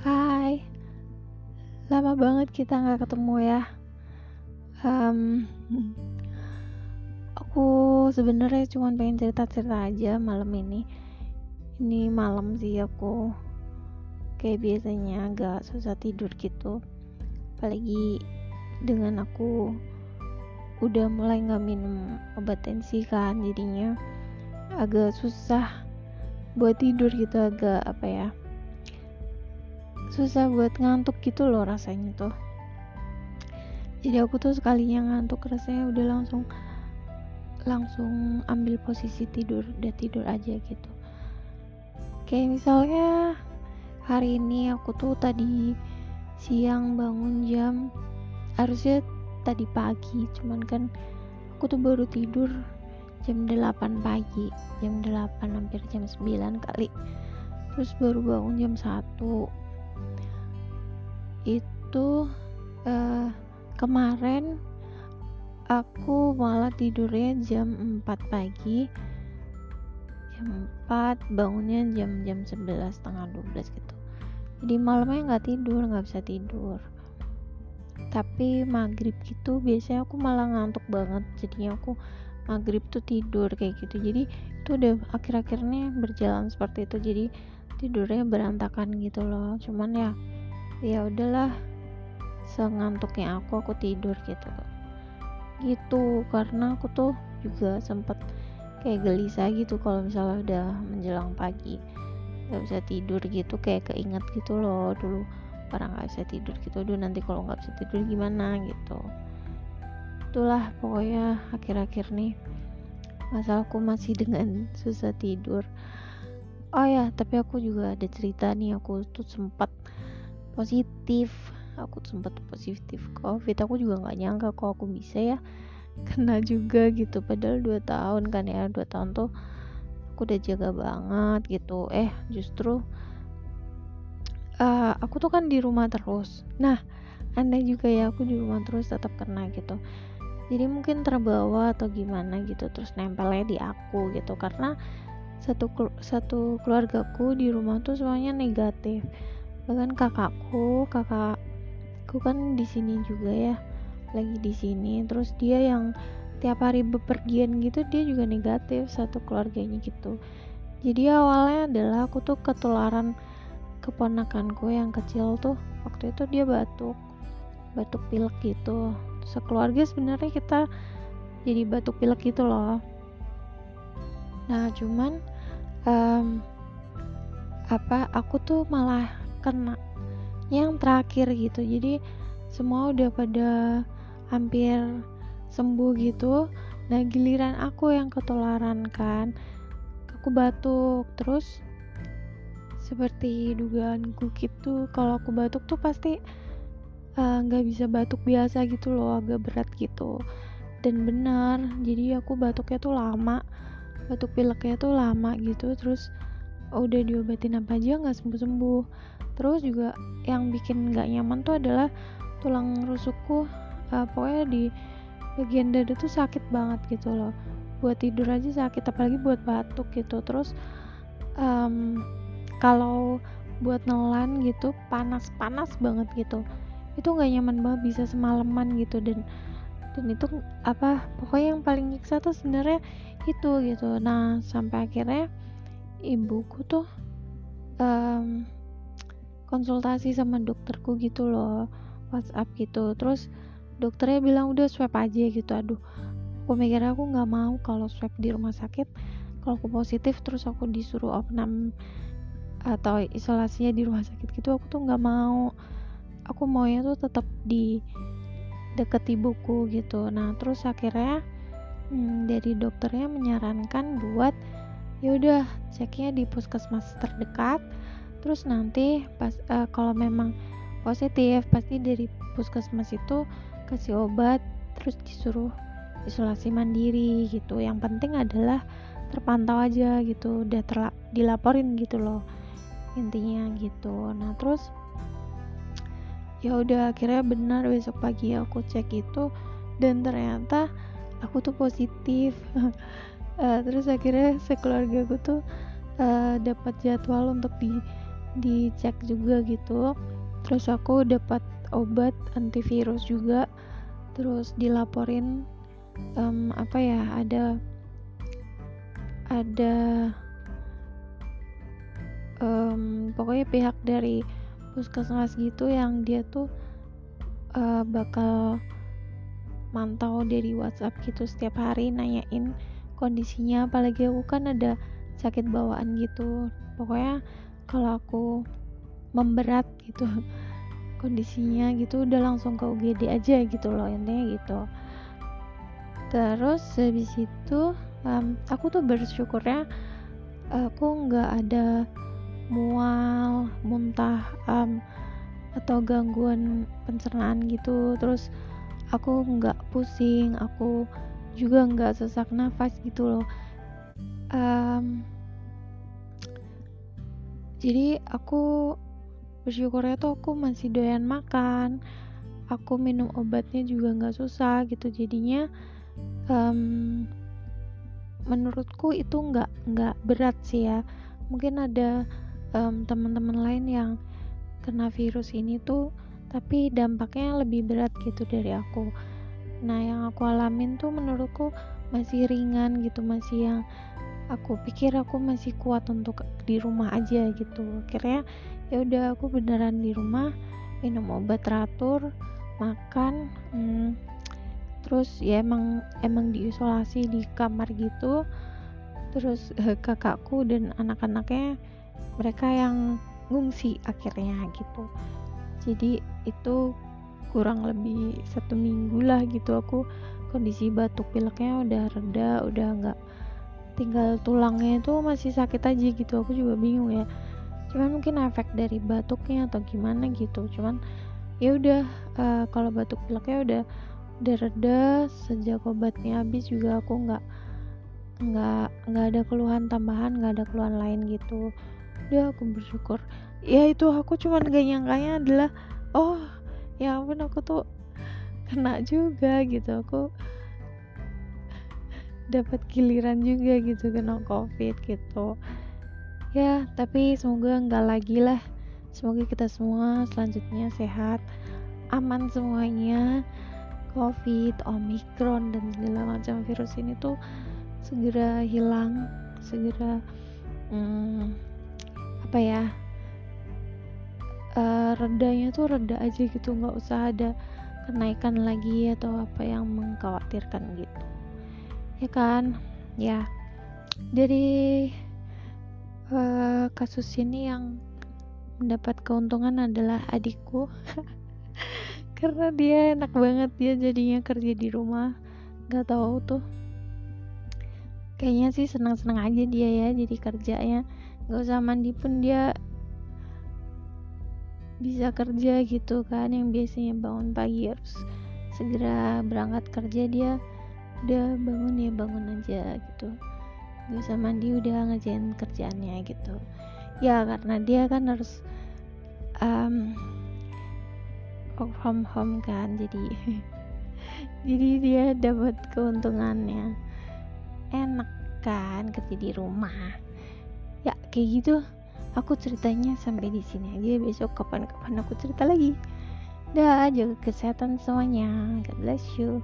Hai, lama banget kita nggak ketemu ya. Um, aku sebenarnya cuma pengen cerita-cerita aja malam ini. Ini malam sih aku kayak biasanya agak susah tidur gitu. Apalagi dengan aku udah mulai nggak minum obat tensi kan, jadinya agak susah buat tidur gitu agak apa ya susah buat ngantuk gitu loh rasanya tuh. Jadi aku tuh sekalinya ngantuk rasanya udah langsung langsung ambil posisi tidur udah tidur aja gitu. Kayak misalnya hari ini aku tuh tadi siang bangun jam harusnya tadi pagi cuman kan aku tuh baru tidur jam 8 pagi jam 8 hampir jam 9 kali. Terus baru bangun jam 1 itu uh, kemarin aku malah tidurnya jam 4 pagi. Jam 4 bangunnya jam jam 11 setengah 12 gitu. Jadi malamnya nggak tidur nggak bisa tidur. Tapi maghrib gitu biasanya aku malah ngantuk banget. Jadinya aku maghrib tuh tidur kayak gitu. Jadi itu udah akhir-akhirnya berjalan seperti itu. Jadi tidurnya berantakan gitu loh. Cuman ya ya udahlah sengantuknya aku aku tidur gitu. Gitu karena aku tuh juga sempet kayak gelisah gitu kalau misalnya udah menjelang pagi. Nggak bisa tidur gitu kayak keinget gitu loh. Dulu orang nggak bisa tidur gitu. Dulu nanti kalau nggak bisa tidur gimana gitu itulah pokoknya akhir-akhir nih. Masalahku masih dengan susah tidur. Oh ya tapi aku juga ada cerita nih. Aku tuh sempat positif. Aku sempat positif covid. Aku juga nggak nyangka kok aku bisa ya kena juga gitu. Padahal dua tahun kan ya dua tahun tuh aku udah jaga banget gitu. Eh justru uh, aku tuh kan di rumah terus. Nah anda juga ya aku di rumah terus tetap kena gitu jadi mungkin terbawa atau gimana gitu terus nempelnya di aku gitu. Karena satu satu keluargaku di rumah tuh semuanya negatif. Bahkan kakakku kakakku kan di sini juga ya lagi di sini. Terus dia yang tiap hari bepergian gitu dia juga negatif satu keluarganya gitu. Jadi awalnya adalah aku tuh ketularan keponakanku yang kecil tuh waktu itu dia batuk batuk pilek gitu sekeluarga sebenarnya kita jadi batuk pilek gitu loh. Nah cuman um, apa aku tuh malah kena yang terakhir gitu. Jadi semua udah pada hampir sembuh gitu. Nah giliran aku yang ketularan kan aku batuk. Terus seperti dugaanku gitu kalau aku batuk tuh pasti nggak uh, bisa batuk biasa gitu loh agak berat gitu. Dan benar jadi aku batuknya tuh lama batuk pileknya tuh lama gitu terus udah diobatin apa aja nggak sembuh sembuh terus juga yang bikin nggak nyaman tuh adalah tulang rusukku uh, pokoknya di bagian dada tuh sakit banget gitu loh. Buat tidur aja sakit apalagi buat batuk gitu. Terus um, kalau buat nelan gitu panas-panas banget gitu itu nggak nyaman banget bisa semalaman gitu dan dan itu apa pokoknya yang paling nyiksa tuh sebenarnya itu gitu. Nah sampai akhirnya ibuku tuh um, konsultasi sama dokterku gitu loh WhatsApp gitu. Terus dokternya bilang udah swab aja gitu. Aduh aku mikir aku nggak mau kalau swab di rumah sakit. Kalau aku positif terus aku disuruh opnam atau isolasinya di rumah sakit gitu aku tuh nggak mau aku maunya tuh tetap di deket ibuku gitu. Nah terus akhirnya hmm, dari dokternya menyarankan buat ya udah ceknya di puskesmas terdekat terus nanti pas uh, kalau memang positif pasti dari puskesmas itu kasih obat terus disuruh isolasi mandiri gitu. Yang penting adalah terpantau aja gitu udah dilaporin gitu loh intinya gitu. Nah terus ya udah akhirnya benar besok pagi aku cek itu dan ternyata aku tuh positif. Uh, terus akhirnya sekeluarga aku tuh uh, dapat jadwal untuk di dicek juga gitu. Terus aku dapat obat antivirus juga terus dilaporin um, apa ya ada ada um, pokoknya pihak dari puskesmas gitu yang dia tuh uh, bakal mantau dari WhatsApp gitu setiap hari nanyain kondisinya. Apalagi aku kan ada sakit bawaan gitu. Pokoknya kalau aku memberat gitu kondisinya gitu udah langsung ke UGD aja gitu loh intinya gitu. Terus habis itu um, aku tuh bersyukurnya aku nggak ada mual muntah um, atau gangguan pencernaan gitu. Terus aku nggak pusing aku juga nggak sesak nafas gitu loh. Um, jadi aku bersyukurnya tuh aku masih doyan makan aku minum obatnya juga nggak susah gitu. Jadinya um, menurutku itu nggak nggak berat sih ya. Mungkin ada um, teman-teman lain yang kena virus ini tuh tapi dampaknya lebih berat gitu dari aku. Nah yang aku alamin tuh menurutku masih ringan gitu masih yang aku pikir aku masih kuat untuk di rumah aja gitu. Akhirnya ya udah aku beneran di rumah minum obat teratur makan hmm, terus ya emang emang diisolasi di kamar gitu. Terus eh, kakakku dan anak-anaknya mereka yang ngungsi akhirnya gitu. Jadi itu kurang lebih satu minggu lah gitu aku kondisi batuk pileknya udah reda udah nggak tinggal tulangnya itu masih sakit aja gitu. Aku juga bingung ya cuman mungkin efek dari batuknya atau gimana gitu. Cuman ya udah uh, kalau batuk pileknya udah udah reda sejak obatnya habis juga aku nggak nggak nggak ada keluhan tambahan nggak ada keluhan lain gitu udah aku bersyukur. Ya itu aku cuman gak nyangkanya adalah oh ya ampun aku tuh kena juga gitu. Aku dapat giliran juga gitu kena covid gitu. Ya tapi semoga nggak lagi lah. Semoga kita semua selanjutnya sehat aman semuanya. Covid, omikron dan segala macam virus ini tuh segera hilang, segera hmm, apa ya uh, redanya tuh reda aja gitu, nggak usah ada kenaikan lagi atau apa yang mengkhawatirkan gitu, ya kan? Ya. Dari uh, kasus ini yang mendapat keuntungan adalah adikku. Karena dia enak banget dia jadinya kerja di rumah. Nggak tahu tuh. Kayaknya sih senang-senang aja dia ya jadi kerjanya nggak usah mandi pun dia bisa kerja gitu kan yang biasanya bangun pagi harus segera berangkat kerja dia udah bangun ya bangun aja gitu. Nggak usah mandi udah ngerjain kerjaannya gitu. Ya karena dia kan harus um, work from home kan jadi jadi dia dapat keuntungannya. Enak kan kerja di rumah kayak gitu aku ceritanya sampai di sini aja. Besok kapan-kapan aku cerita lagi. Dah jaga kesehatan semuanya. God bless you